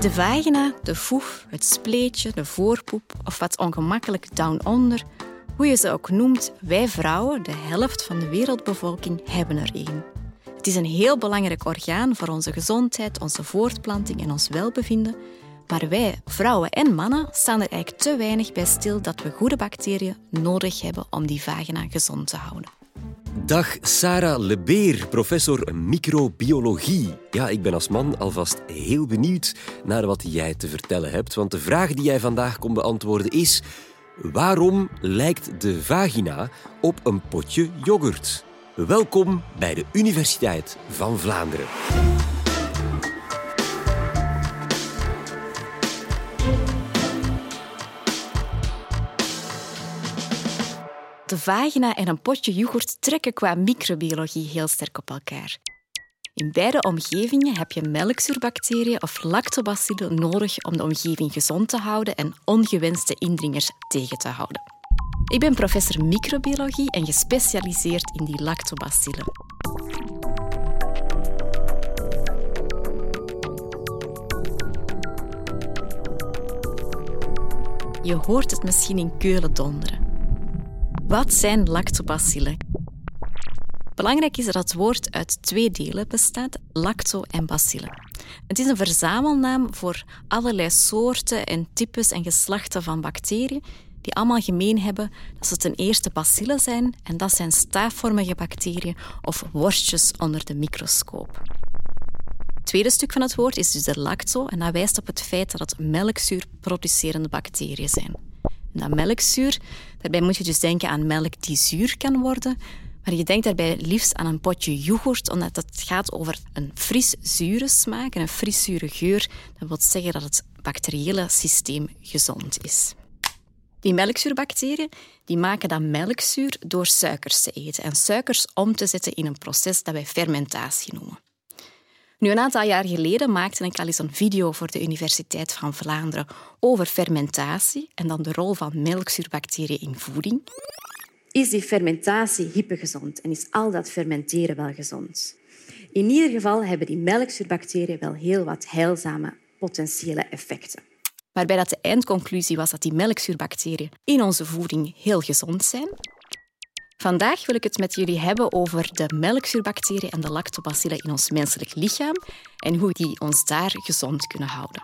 De vagina, de foef, het spleetje, de voorpoep of wat ongemakkelijk down onder, hoe je ze ook noemt, wij vrouwen, de helft van de wereldbevolking, hebben er één. Het is een heel belangrijk orgaan voor onze gezondheid, onze voortplanting en ons welbevinden. Maar wij, vrouwen en mannen, staan er eigenlijk te weinig bij stil dat we goede bacteriën nodig hebben om die vagina gezond te houden. Dag Sarah Lebeer, professor microbiologie. Ja, ik ben als man alvast heel benieuwd naar wat jij te vertellen hebt. Want de vraag die jij vandaag komt beantwoorden is: waarom lijkt de vagina op een potje yoghurt? Welkom bij de Universiteit van Vlaanderen. De vagina en een potje yoghurt trekken qua microbiologie heel sterk op elkaar. In beide omgevingen heb je melkzuurbacteriën of lactobacillen nodig om de omgeving gezond te houden en ongewenste indringers tegen te houden. Ik ben professor microbiologie en gespecialiseerd in die lactobacillen. Je hoort het misschien in Keulen donderen. Wat zijn lactobacillen? Belangrijk is dat het woord uit twee delen bestaat, lacto en bacillen. Het is een verzamelnaam voor allerlei soorten en types en geslachten van bacteriën die allemaal gemeen hebben dat ze ten eerste bacillen zijn en dat zijn staafvormige bacteriën of worstjes onder de microscoop. Het tweede stuk van het woord is dus de lacto en dat wijst op het feit dat het melkzuurproducerende bacteriën zijn. Dat melkzuur, daarbij moet je dus denken aan melk die zuur kan worden, maar je denkt daarbij liefst aan een potje yoghurt, omdat het gaat over een fris zure smaak en een fris zure geur. Dat wil zeggen dat het bacteriële systeem gezond is. Die melkzuurbacteriën die maken dat melkzuur door suikers te eten en suikers om te zetten in een proces dat wij fermentatie noemen. Nu, een aantal jaar geleden maakte ik al eens een video voor de Universiteit van Vlaanderen over fermentatie en dan de rol van melkzuurbacteriën in voeding. Is die fermentatie hypogezond en is al dat fermenteren wel gezond? In ieder geval hebben die melkzuurbacteriën wel heel wat heilzame potentiële effecten. Waarbij dat de eindconclusie was dat die melkzuurbacteriën in onze voeding heel gezond zijn. Vandaag wil ik het met jullie hebben over de melkzuurbacteriën en de lactobacillen in ons menselijk lichaam en hoe die ons daar gezond kunnen houden.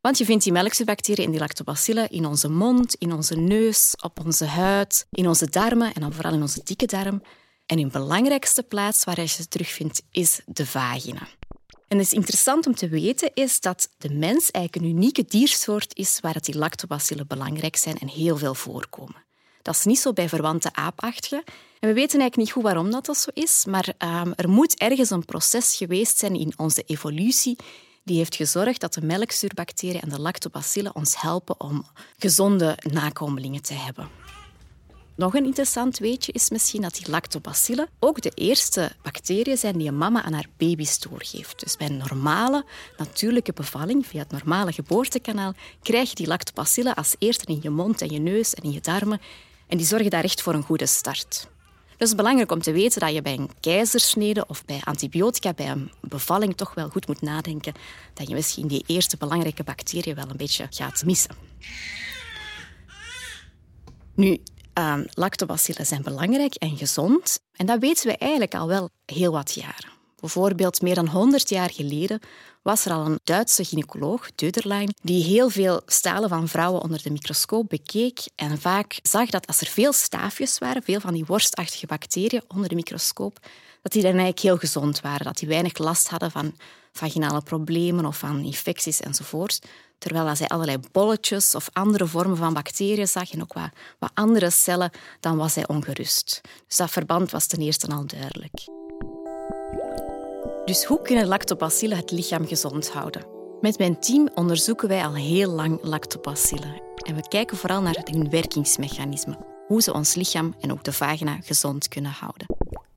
Want je vindt die melkzuurbacteriën en die lactobacillen in onze mond, in onze neus, op onze huid, in onze darmen en dan vooral in onze dikke darm. En in belangrijkste plaats waar je ze terugvindt is de vagina. En het is interessant om te weten is dat de mens eigenlijk een unieke diersoort is waar die lactobacillen belangrijk zijn en heel veel voorkomen. Dat is niet zo bij verwante aapachtigen. En we weten eigenlijk niet goed waarom dat, zo is, maar um, er moet ergens een proces geweest zijn in onze evolutie die heeft gezorgd dat de melkzuurbacteriën en de lactobacillen ons helpen om gezonde nakomelingen te hebben. Nog een interessant weetje is misschien dat die lactobacillen ook de eerste bacteriën zijn die een mama aan haar baby's doorgeeft. Dus bij een normale, natuurlijke bevalling, via het normale geboortekanaal, krijg je die lactobacillen als eerste in je mond en je neus en in je darmen. En die zorgen daar echt voor een goede start. Het is belangrijk om te weten dat je bij een keizersnede of bij antibiotica, bij een bevalling, toch wel goed moet nadenken dat je misschien die eerste belangrijke bacteriën wel een beetje gaat missen. Nu, uh, lactobacillen zijn belangrijk en gezond. En dat weten we eigenlijk al wel heel wat jaren. Bijvoorbeeld meer dan 100 jaar geleden was er al een Duitse gynaecoloog, Döderlein, die heel veel stalen van vrouwen onder de microscoop bekeek en vaak zag dat als er veel staafjes waren, veel van die worstachtige bacteriën onder de microscoop, dat die dan eigenlijk heel gezond waren, dat die weinig last hadden van vaginale problemen of van infecties enzovoort. Terwijl hij allerlei bolletjes of andere vormen van bacteriën zag en ook wat, wat andere cellen, dan was hij ongerust. Dus dat verband was ten eerste al duidelijk. Dus hoe kunnen lactobacillen het lichaam gezond houden? Met mijn team onderzoeken wij al heel lang lactobacillen. En we kijken vooral naar hun werkingsmechanismen. Hoe ze ons lichaam en ook de vagina gezond kunnen houden.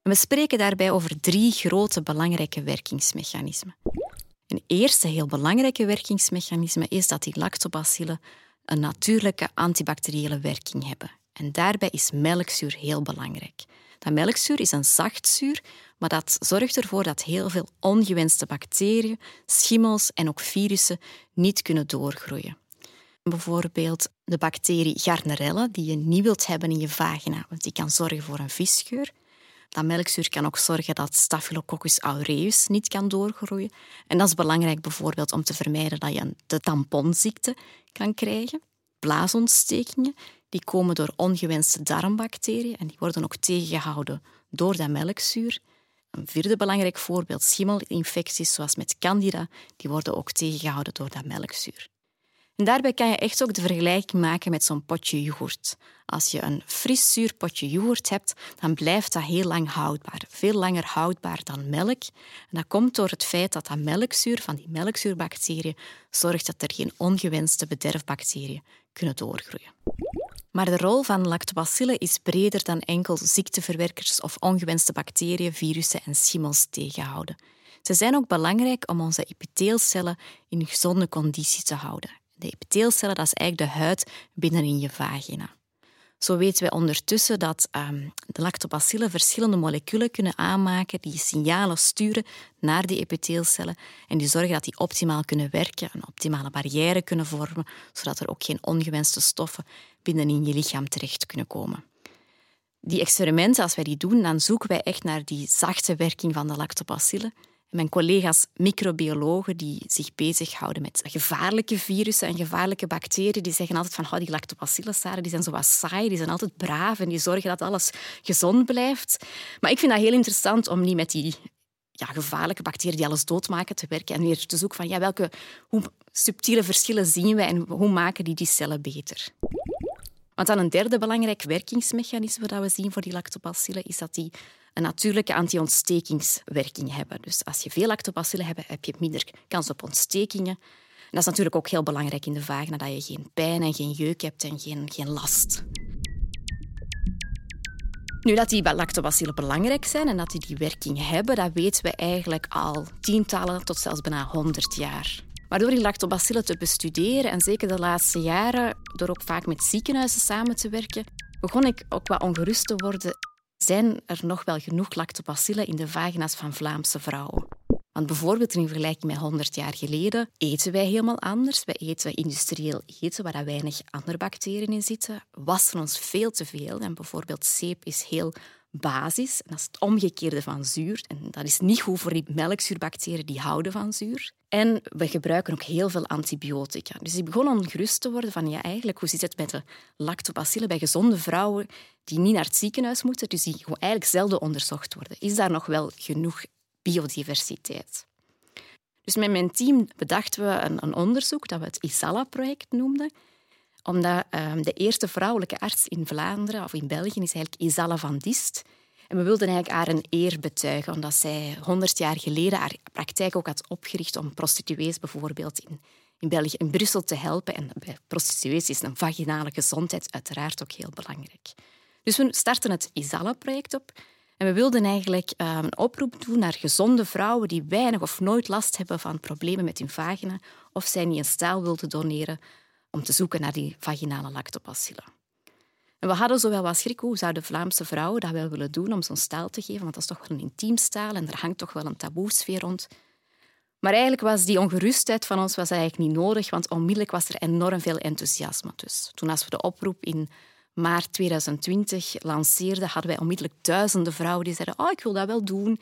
En we spreken daarbij over drie grote belangrijke werkingsmechanismen. Een eerste heel belangrijke werkingsmechanisme is dat die lactobacillen een natuurlijke antibacteriële werking hebben. En daarbij is melkzuur heel belangrijk. Dat melkzuur is een zachtzuur, maar dat zorgt ervoor dat heel veel ongewenste bacteriën, schimmels en ook virussen niet kunnen doorgroeien. Bijvoorbeeld de bacterie Gardnerella, die je niet wilt hebben in je vagina, want die kan zorgen voor een visgeur. Dat melkzuur kan ook zorgen dat Staphylococcus aureus niet kan doorgroeien. En dat is belangrijk bijvoorbeeld om te vermijden dat je de tamponziekte kan krijgen. Blaasontstekingen die komen door ongewenste darmbacteriën en die worden ook tegengehouden door dat melkzuur. Een vierde belangrijk voorbeeld, schimmelinfecties zoals met candida, die worden ook tegengehouden door dat melkzuur. En daarbij kan je echt ook de vergelijking maken met zo'n potje yoghurt. Als je een fris zuur potje yoghurt hebt, dan blijft dat heel lang houdbaar. Veel langer houdbaar dan melk. En dat komt door het feit dat dat melkzuur van die melkzuurbacteriën zorgt dat er geen ongewenste bederfbacteriën kunnen doorgroeien. Maar de rol van lactobacillen is breder dan enkel ziekteverwerkers of ongewenste bacteriën, virussen en schimmels tegenhouden. Ze zijn ook belangrijk om onze epiteelcellen in gezonde conditie te houden. De epiteelcellen, dat is eigenlijk de huid binnenin je vagina. Zo weten wij ondertussen dat um, de lactobacillen verschillende moleculen kunnen aanmaken die signalen sturen naar die epiteelcellen en die zorgen dat die optimaal kunnen werken, een optimale barrière kunnen vormen, zodat er ook geen ongewenste stoffen binnenin je lichaam terecht kunnen komen. Die experimenten, als wij die doen, dan zoeken wij echt naar die zachte werking van de lactobacillen mijn collega's microbiologen die zich bezighouden met gevaarlijke virussen en gevaarlijke bacteriën, die zeggen altijd van oh, die lactobacillus die zijn zo wat saai, die zijn altijd braaf en die zorgen dat alles gezond blijft. Maar ik vind dat heel interessant om niet met die ja, gevaarlijke bacteriën die alles doodmaken te werken en weer te zoeken van ja, welke hoe subtiele verschillen zien wij en hoe maken die die cellen beter. Want dan een derde belangrijk werkingsmechanisme dat we zien voor die lactobacillen is dat die een natuurlijke anti-ontstekingswerking hebben. Dus als je veel lactobacillen hebt, heb je minder kans op ontstekingen. En dat is natuurlijk ook heel belangrijk in de vagina, dat je geen pijn en geen jeuk hebt en geen, geen last. Nu, dat die lactobacillen belangrijk zijn en dat die die werking hebben, dat weten we eigenlijk al tientallen tot zelfs bijna honderd jaar. Maar door die lactobacillen te bestuderen, en zeker de laatste jaren, door ook vaak met ziekenhuizen samen te werken, begon ik ook wat ongerust te worden zijn er nog wel genoeg lactobacillen in de vagina's van Vlaamse vrouwen. Want bijvoorbeeld in vergelijking met 100 jaar geleden eten wij helemaal anders. Wij eten industrieel eten waar weinig andere bacteriën in zitten. Wassen ons veel te veel. En bijvoorbeeld zeep is heel basis. En dat is het omgekeerde van zuur. En dat is niet goed voor die melkzuurbacteriën die houden van zuur. En we gebruiken ook heel veel antibiotica. Dus ik begon ongerust te worden van ja, eigenlijk, hoe zit het met de lactobacillen bij gezonde vrouwen die niet naar het ziekenhuis moeten, dus die gewoon eigenlijk zelden onderzocht worden. Is daar nog wel genoeg biodiversiteit? Dus met mijn team bedachten we een, een onderzoek dat we het ISALA-project noemden omdat um, de eerste vrouwelijke arts in Vlaanderen of in België is eigenlijk Isalla van Dist. En we wilden eigenlijk haar een eer betuigen, omdat zij honderd jaar geleden haar praktijk ook had opgericht om prostituees bijvoorbeeld in, in België, in Brussel te helpen. En bij prostituees is een vaginale gezondheid uiteraard ook heel belangrijk. Dus we starten het Isalla-project op. En we wilden eigenlijk um, een oproep doen naar gezonde vrouwen die weinig of nooit last hebben van problemen met hun vagina of zij niet een staal wilden doneren om te zoeken naar die vaginale lactobacillen. En we hadden zowel wat schrik, hoe zouden Vlaamse vrouwen dat wel willen doen om zo'n staal te geven, want dat is toch wel een intiem staal en er hangt toch wel een taboesfeer rond. Maar eigenlijk was die ongerustheid van ons was eigenlijk niet nodig, want onmiddellijk was er enorm veel enthousiasme. Dus toen als we de oproep in maart 2020 lanceerden, hadden wij onmiddellijk duizenden vrouwen die zeiden oh, ik wil dat wel doen.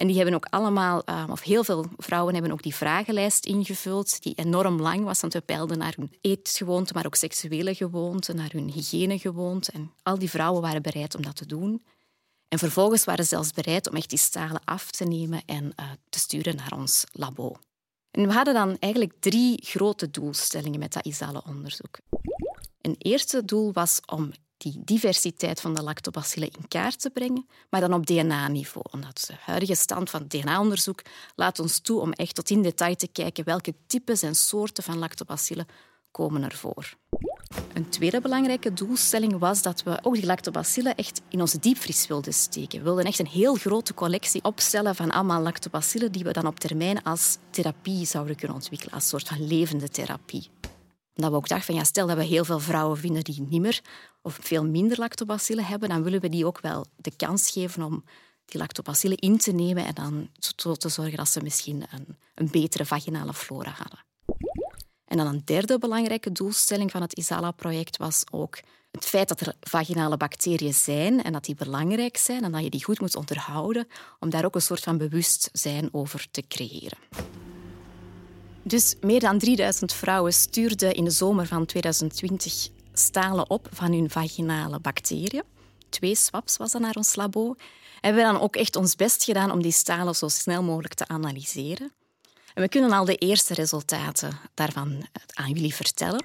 En die hebben ook allemaal, eh, of heel veel vrouwen hebben ook die vragenlijst ingevuld, die enorm lang was, want we peilden naar hun eetgewoonten, maar ook seksuele gewoonten, naar hun hygiënegewoonten. En al die vrouwen waren bereid om dat te doen. En vervolgens waren ze zelfs bereid om echt die stalen af te nemen en uh, te sturen naar ons labo. En we hadden dan eigenlijk drie grote doelstellingen met dat ISALE-onderzoek. Een eerste doel was om die diversiteit van de lactobacillen in kaart te brengen, maar dan op DNA-niveau. Omdat de huidige stand van DNA-onderzoek laat ons toe om echt tot in detail te kijken welke types en soorten van lactobacillen komen er voor. Een tweede belangrijke doelstelling was dat we ook die lactobacillen echt in onze diepvries wilden steken. We wilden echt een heel grote collectie opstellen van allemaal lactobacillen die we dan op termijn als therapie zouden kunnen ontwikkelen, als soort van levende therapie. Omdat we ook dachten van ja, stel dat we heel veel vrouwen vinden die niet meer of veel minder lactobacillen hebben, dan willen we die ook wel de kans geven om die lactobacillen in te nemen en dan te zorgen dat ze misschien een, een betere vaginale flora hadden. En dan een derde belangrijke doelstelling van het ISALA-project was ook het feit dat er vaginale bacteriën zijn en dat die belangrijk zijn en dat je die goed moet onderhouden, om daar ook een soort van bewustzijn over te creëren. Dus meer dan 3000 vrouwen stuurden in de zomer van 2020 stalen op van hun vaginale bacteriën. Twee swaps was dat naar ons labo. En we hebben dan ook echt ons best gedaan om die stalen zo snel mogelijk te analyseren. En we kunnen al de eerste resultaten daarvan aan jullie vertellen.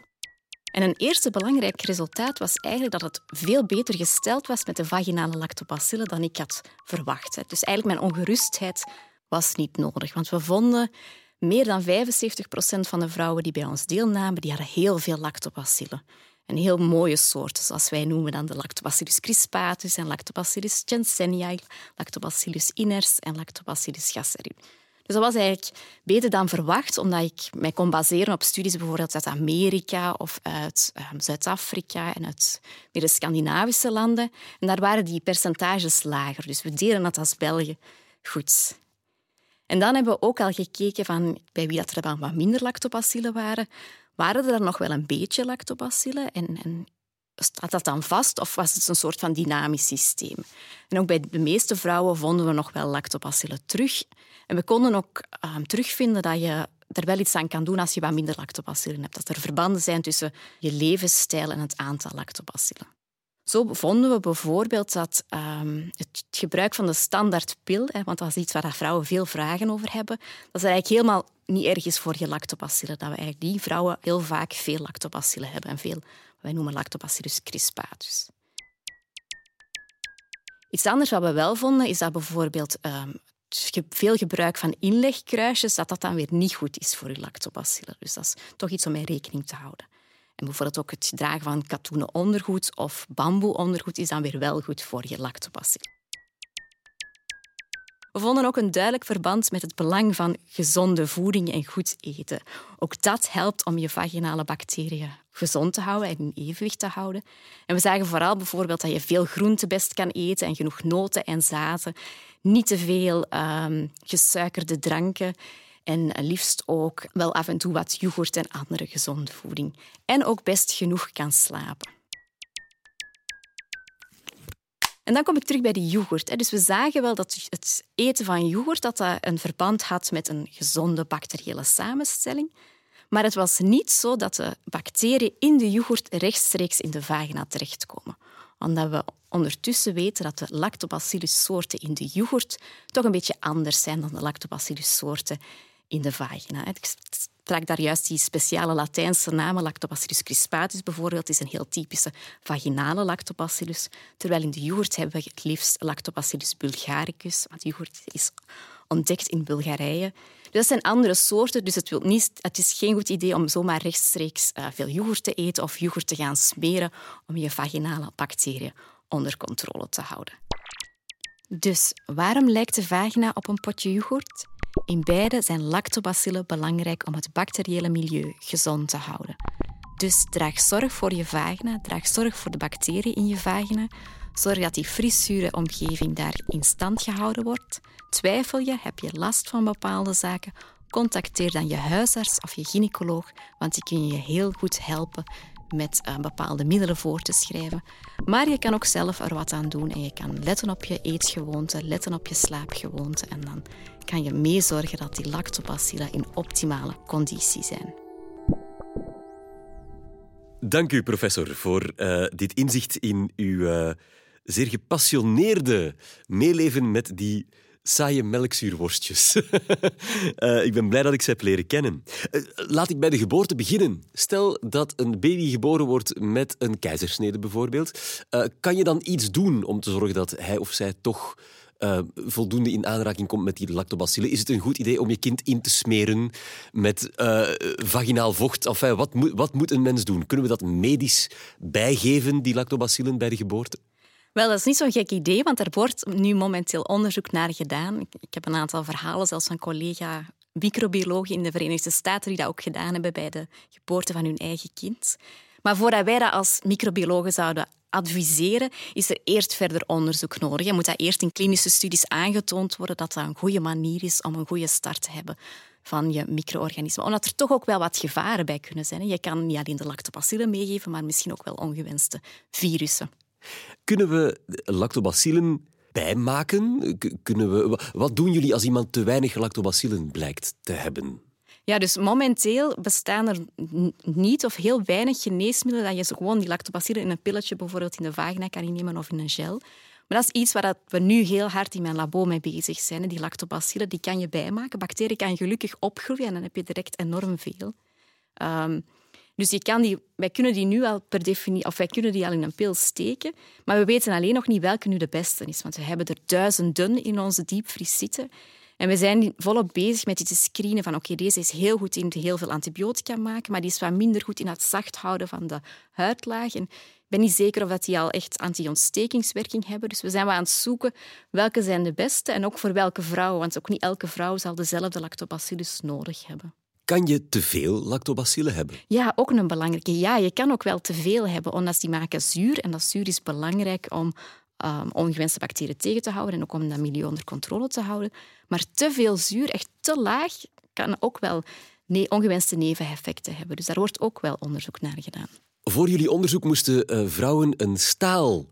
En een eerste belangrijk resultaat was eigenlijk dat het veel beter gesteld was met de vaginale lactobacillen dan ik had verwacht. Dus eigenlijk mijn ongerustheid was niet nodig. Want we vonden meer dan 75% van de vrouwen die bij ons deelnamen, die hadden heel veel lactobacillen. Een heel mooie soorten, zoals wij noemen dan de Lactobacillus crispatus en Lactobacillus jensenii, Lactobacillus iners en Lactobacillus gasseri. Dus dat was eigenlijk beter dan verwacht, omdat ik mij kon baseren op studies bijvoorbeeld uit Amerika of uit um, Zuid-Afrika en uit de Scandinavische landen. En daar waren die percentages lager. Dus we deden dat als België goed. En dan hebben we ook al gekeken van bij wie dat er dan wat minder lactobacillen waren. Waren er nog wel een beetje lactobacillen en, en staat dat dan vast of was het een soort van dynamisch systeem? En ook bij de meeste vrouwen vonden we nog wel lactobacillen terug. En we konden ook uh, terugvinden dat je er wel iets aan kan doen als je wat minder lactobacillen hebt. Dat er verbanden zijn tussen je levensstijl en het aantal lactobacillen. Zo vonden we bijvoorbeeld dat um, het gebruik van de standaardpil, hè, want dat is iets waar vrouwen veel vragen over hebben, dat is eigenlijk helemaal niet erg is voor je lactobacillen. Dat we eigenlijk die vrouwen heel vaak veel lactobacillen hebben en veel, wij noemen lactobacillus crispatus. Iets anders wat we wel vonden, is dat bijvoorbeeld um, veel gebruik van inlegkruisjes, dat dat dan weer niet goed is voor je lactobacillen. Dus dat is toch iets om mee rekening te houden. En bijvoorbeeld ook het dragen van katoenen ondergoed of bamboe ondergoed is dan weer wel goed voor je lactobacillen. We vonden ook een duidelijk verband met het belang van gezonde voeding en goed eten. Ook dat helpt om je vaginale bacteriën gezond te houden en in evenwicht te houden. En we zagen vooral bijvoorbeeld dat je veel groente best kan eten en genoeg noten en zaden. Niet te veel um, gesuikerde dranken en liefst ook wel af en toe wat yoghurt en andere gezonde voeding. En ook best genoeg kan slapen. En dan kom ik terug bij die yoghurt. Dus we zagen wel dat het eten van yoghurt dat dat een verband had met een gezonde bacteriële samenstelling. Maar het was niet zo dat de bacteriën in de yoghurt rechtstreeks in de vagina terechtkomen. Omdat we ondertussen weten dat de lactobacillus-soorten in de yoghurt toch een beetje anders zijn dan de lactobacillus-soorten in de vagina. Ik sprak daar juist die speciale Latijnse naam, Lactobacillus crispatus bijvoorbeeld, is een heel typische vaginale lactobacillus. Terwijl in de yoghurt hebben we het liefst Lactobacillus bulgaricus, want yoghurt is ontdekt in Bulgarije. Dus dat zijn andere soorten, dus het, wil niet, het is geen goed idee om zomaar rechtstreeks uh, veel yoghurt te eten of yoghurt te gaan smeren om je vaginale bacteriën onder controle te houden. Dus waarom lijkt de vagina op een potje yoghurt? In beide zijn lactobacillen belangrijk om het bacteriële milieu gezond te houden. Dus draag zorg voor je vagina, draag zorg voor de bacteriën in je vagina. Zorg dat die frissure omgeving daar in stand gehouden wordt. Twijfel je, heb je last van bepaalde zaken, contacteer dan je huisarts of je gynaecoloog, want die kunnen je heel goed helpen met uh, bepaalde middelen voor te schrijven. Maar je kan ook zelf er wat aan doen en je kan letten op je eetgewoonten, letten op je slaapgewoonten en dan kan je meezorgen dat die lactobacillen in optimale conditie zijn. Dank u, professor, voor uh, dit inzicht in uw uh, zeer gepassioneerde meeleven met die saaie melkzuurworstjes. uh, ik ben blij dat ik ze heb leren kennen. Uh, laat ik bij de geboorte beginnen. Stel dat een baby geboren wordt met een keizersnede bijvoorbeeld. Uh, kan je dan iets doen om te zorgen dat hij of zij toch voldoende in aanraking komt met die lactobacillen? Is het een goed idee om je kind in te smeren met vaginaal vocht? Enfin, wat, moet, wat moet een mens doen? Kunnen we dat medisch bijgeven, die lactobacillen, bij de geboorte? Wel, dat is niet zo'n gek idee, want er wordt nu momenteel onderzoek naar gedaan. Ik, heb een aantal verhalen zelfs van collega microbiologen in de Verenigde Staten die dat ook gedaan hebben bij de geboorte van hun eigen kind. Maar voordat wij dat als microbiologen zouden adviseren, is er eerst verder onderzoek nodig. Je moet dat eerst in klinische studies aangetoond worden dat dat een goede manier is om een goede start te hebben van je micro-organismen. Omdat er toch ook wel wat gevaren bij kunnen zijn. Je kan niet alleen de lactobacillen meegeven, maar misschien ook wel ongewenste virussen. Kunnen we lactobacillen bijmaken? Kunnen we, wat doen jullie als iemand te weinig lactobacillen blijkt te hebben? Ja, dus momenteel bestaan er niet of heel weinig geneesmiddelen dat je gewoon die lactobacillen in een pilletje bijvoorbeeld in de vagina kan innemen of in een gel. Maar dat is iets waar we nu heel hard in mijn labo mee bezig zijn. Die lactobacillen die kan je bijmaken. Bacteriën kan gelukkig opgroeien en dan heb je direct enorm veel. Um, dus kan die, wij kunnen die nu al per definitie, of wij kunnen die al in een pil steken, maar we weten alleen nog niet welke nu de beste is. Want we hebben er duizenden in onze diepvries zitten. En we zijn volop bezig met die te screenen van oké, deze is heel goed in heel veel antibiotica maken, maar die is wat minder goed in het zacht houden van de huidlaag. En ik ben niet zeker of dat die al echt anti-ontstekingswerking hebben. Dus we zijn wel aan het zoeken welke zijn de beste en ook voor welke vrouwen, want ook niet elke vrouw zal dezelfde lactobacillus nodig hebben. Kan je te veel lactobacillen hebben? Ja, ook een belangrijke. Ja, je kan ook wel te veel hebben, omdat die maken zuur. En dat zuur is belangrijk om um, ongewenste bacteriën tegen te houden en ook om dat milieu onder controle te houden. Maar te veel zuur, echt te laag, kan ook wel ongewenste neveneffecten hebben. Dus daar wordt ook wel onderzoek naar gedaan. Voor jullie onderzoek moesten uh, vrouwen een staal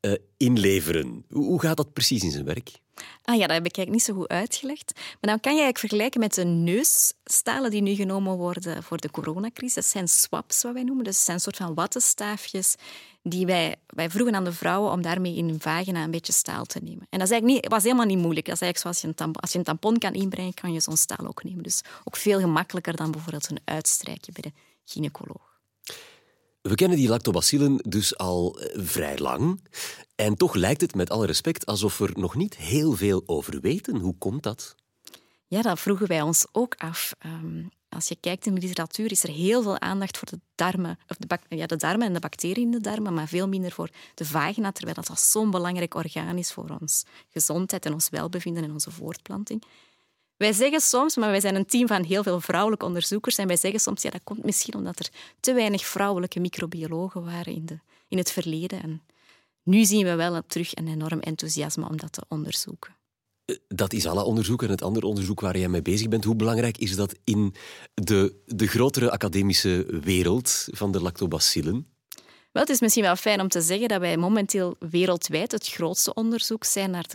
uh, inleveren. Hoe gaat dat precies in zijn werk? Ah ja, dat heb ik eigenlijk niet zo goed uitgelegd. Maar dan kan je eigenlijk vergelijken met de neusstalen die nu genomen worden voor de coronacrisis. Dat zijn swaps, wat wij noemen. Dus dat zijn een soort van wattenstaafjes die wij, wij vroegen aan de vrouwen om daarmee in hun vagina een beetje staal te nemen. En dat is eigenlijk niet, was helemaal niet moeilijk. Dat is eigenlijk zoals je een tampon, als je een tampon kan inbrengen, kan je zo'n staal ook nemen. Dus ook veel gemakkelijker dan bijvoorbeeld een uitstrijkje bij de gynaecoloog. We kennen die lactobacillen dus al eh, vrij lang. En toch lijkt het met alle respect alsof we er nog niet heel veel over weten. Hoe komt dat? Ja, dat vroegen wij ons ook af. Ehm, als je kijkt in de literatuur, is er heel veel aandacht voor de darmen, of de, ja, de darmen en de bacteriën in de darmen, maar veel minder voor de vagina, terwijl dat zo'n belangrijk orgaan is voor ons gezondheid en ons welbevinden en onze voortplanting. Wij zeggen soms, maar wij zijn een team van heel veel vrouwelijke onderzoekers, en wij zeggen soms, ja, dat komt misschien omdat er te weinig vrouwelijke microbiologen waren in, de, in het verleden. En nu zien we wel terug een enorm enthousiasme om dat te onderzoeken. Eh, dat is alle onderzoek en het andere onderzoek waar jij mee bezig bent. Hoe belangrijk is dat in de, de grotere academische wereld van de lactobacillen? Wel, het is misschien wel fijn om te zeggen dat wij momenteel wereldwijd het grootste onderzoek zijn naar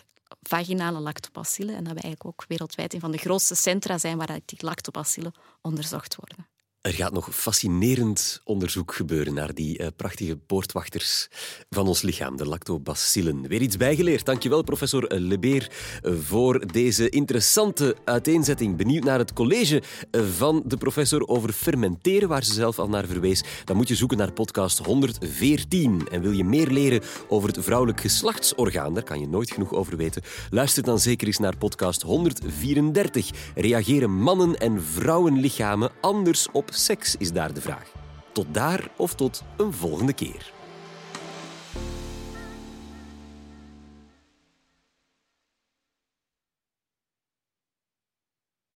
vaginale lactobacillen en dat wij eigenlijk ook wereldwijd een van de grootste centra zijn waar die lactobacillen onderzocht worden. Er gaat nog fascinerend onderzoek gebeuren naar die uh, prachtige poortwachters van ons lichaam, de lactobacillen. Weer iets bijgeleerd. Dankjewel, professor Lebeer, voor deze interessante uiteenzetting. Benieuwd naar het college van de professor over fermenteren, waar ze zelf al naar verwees. Dan moet je zoeken naar podcast 114. En wil je meer leren over het vrouwelijk geslachtsorgaan, daar kan je nooit genoeg over weten, luister dan zeker eens naar podcast 134. Reageren mannen en vrouwenlichamen anders op seks, is daar de vraag. Tot daar of tot een volgende keer.